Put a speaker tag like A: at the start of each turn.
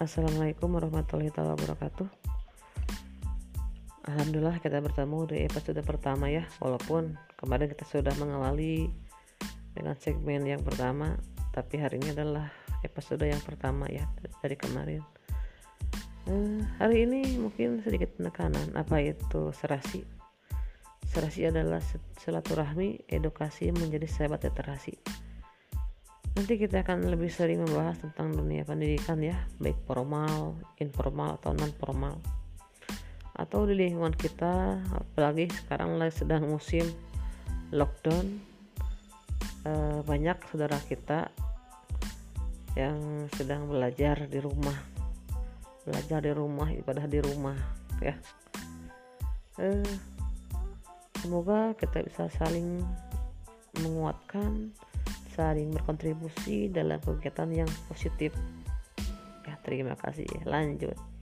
A: Assalamualaikum warahmatullahi wabarakatuh. Alhamdulillah kita bertemu di episode pertama ya Walaupun kemarin kita sudah mengawali dengan segmen yang pertama Tapi hari ini adalah episode yang pertama ya dari kemarin. Uh, Hari ini mungkin sedikit penekanan Apa itu serasi? Serasi adalah silaturahmi edukasi menjadi sahabat literasi Nanti kita akan lebih sering membahas tentang dunia pendidikan ya, baik formal, informal atau non formal. Atau di lingkungan kita, apalagi sekarang lagi sedang musim lockdown, e, banyak saudara kita yang sedang belajar di rumah, belajar di rumah, ibadah di rumah, ya. E, semoga kita bisa saling menguatkan saling berkontribusi dalam kegiatan yang positif. Ya terima kasih. Lanjut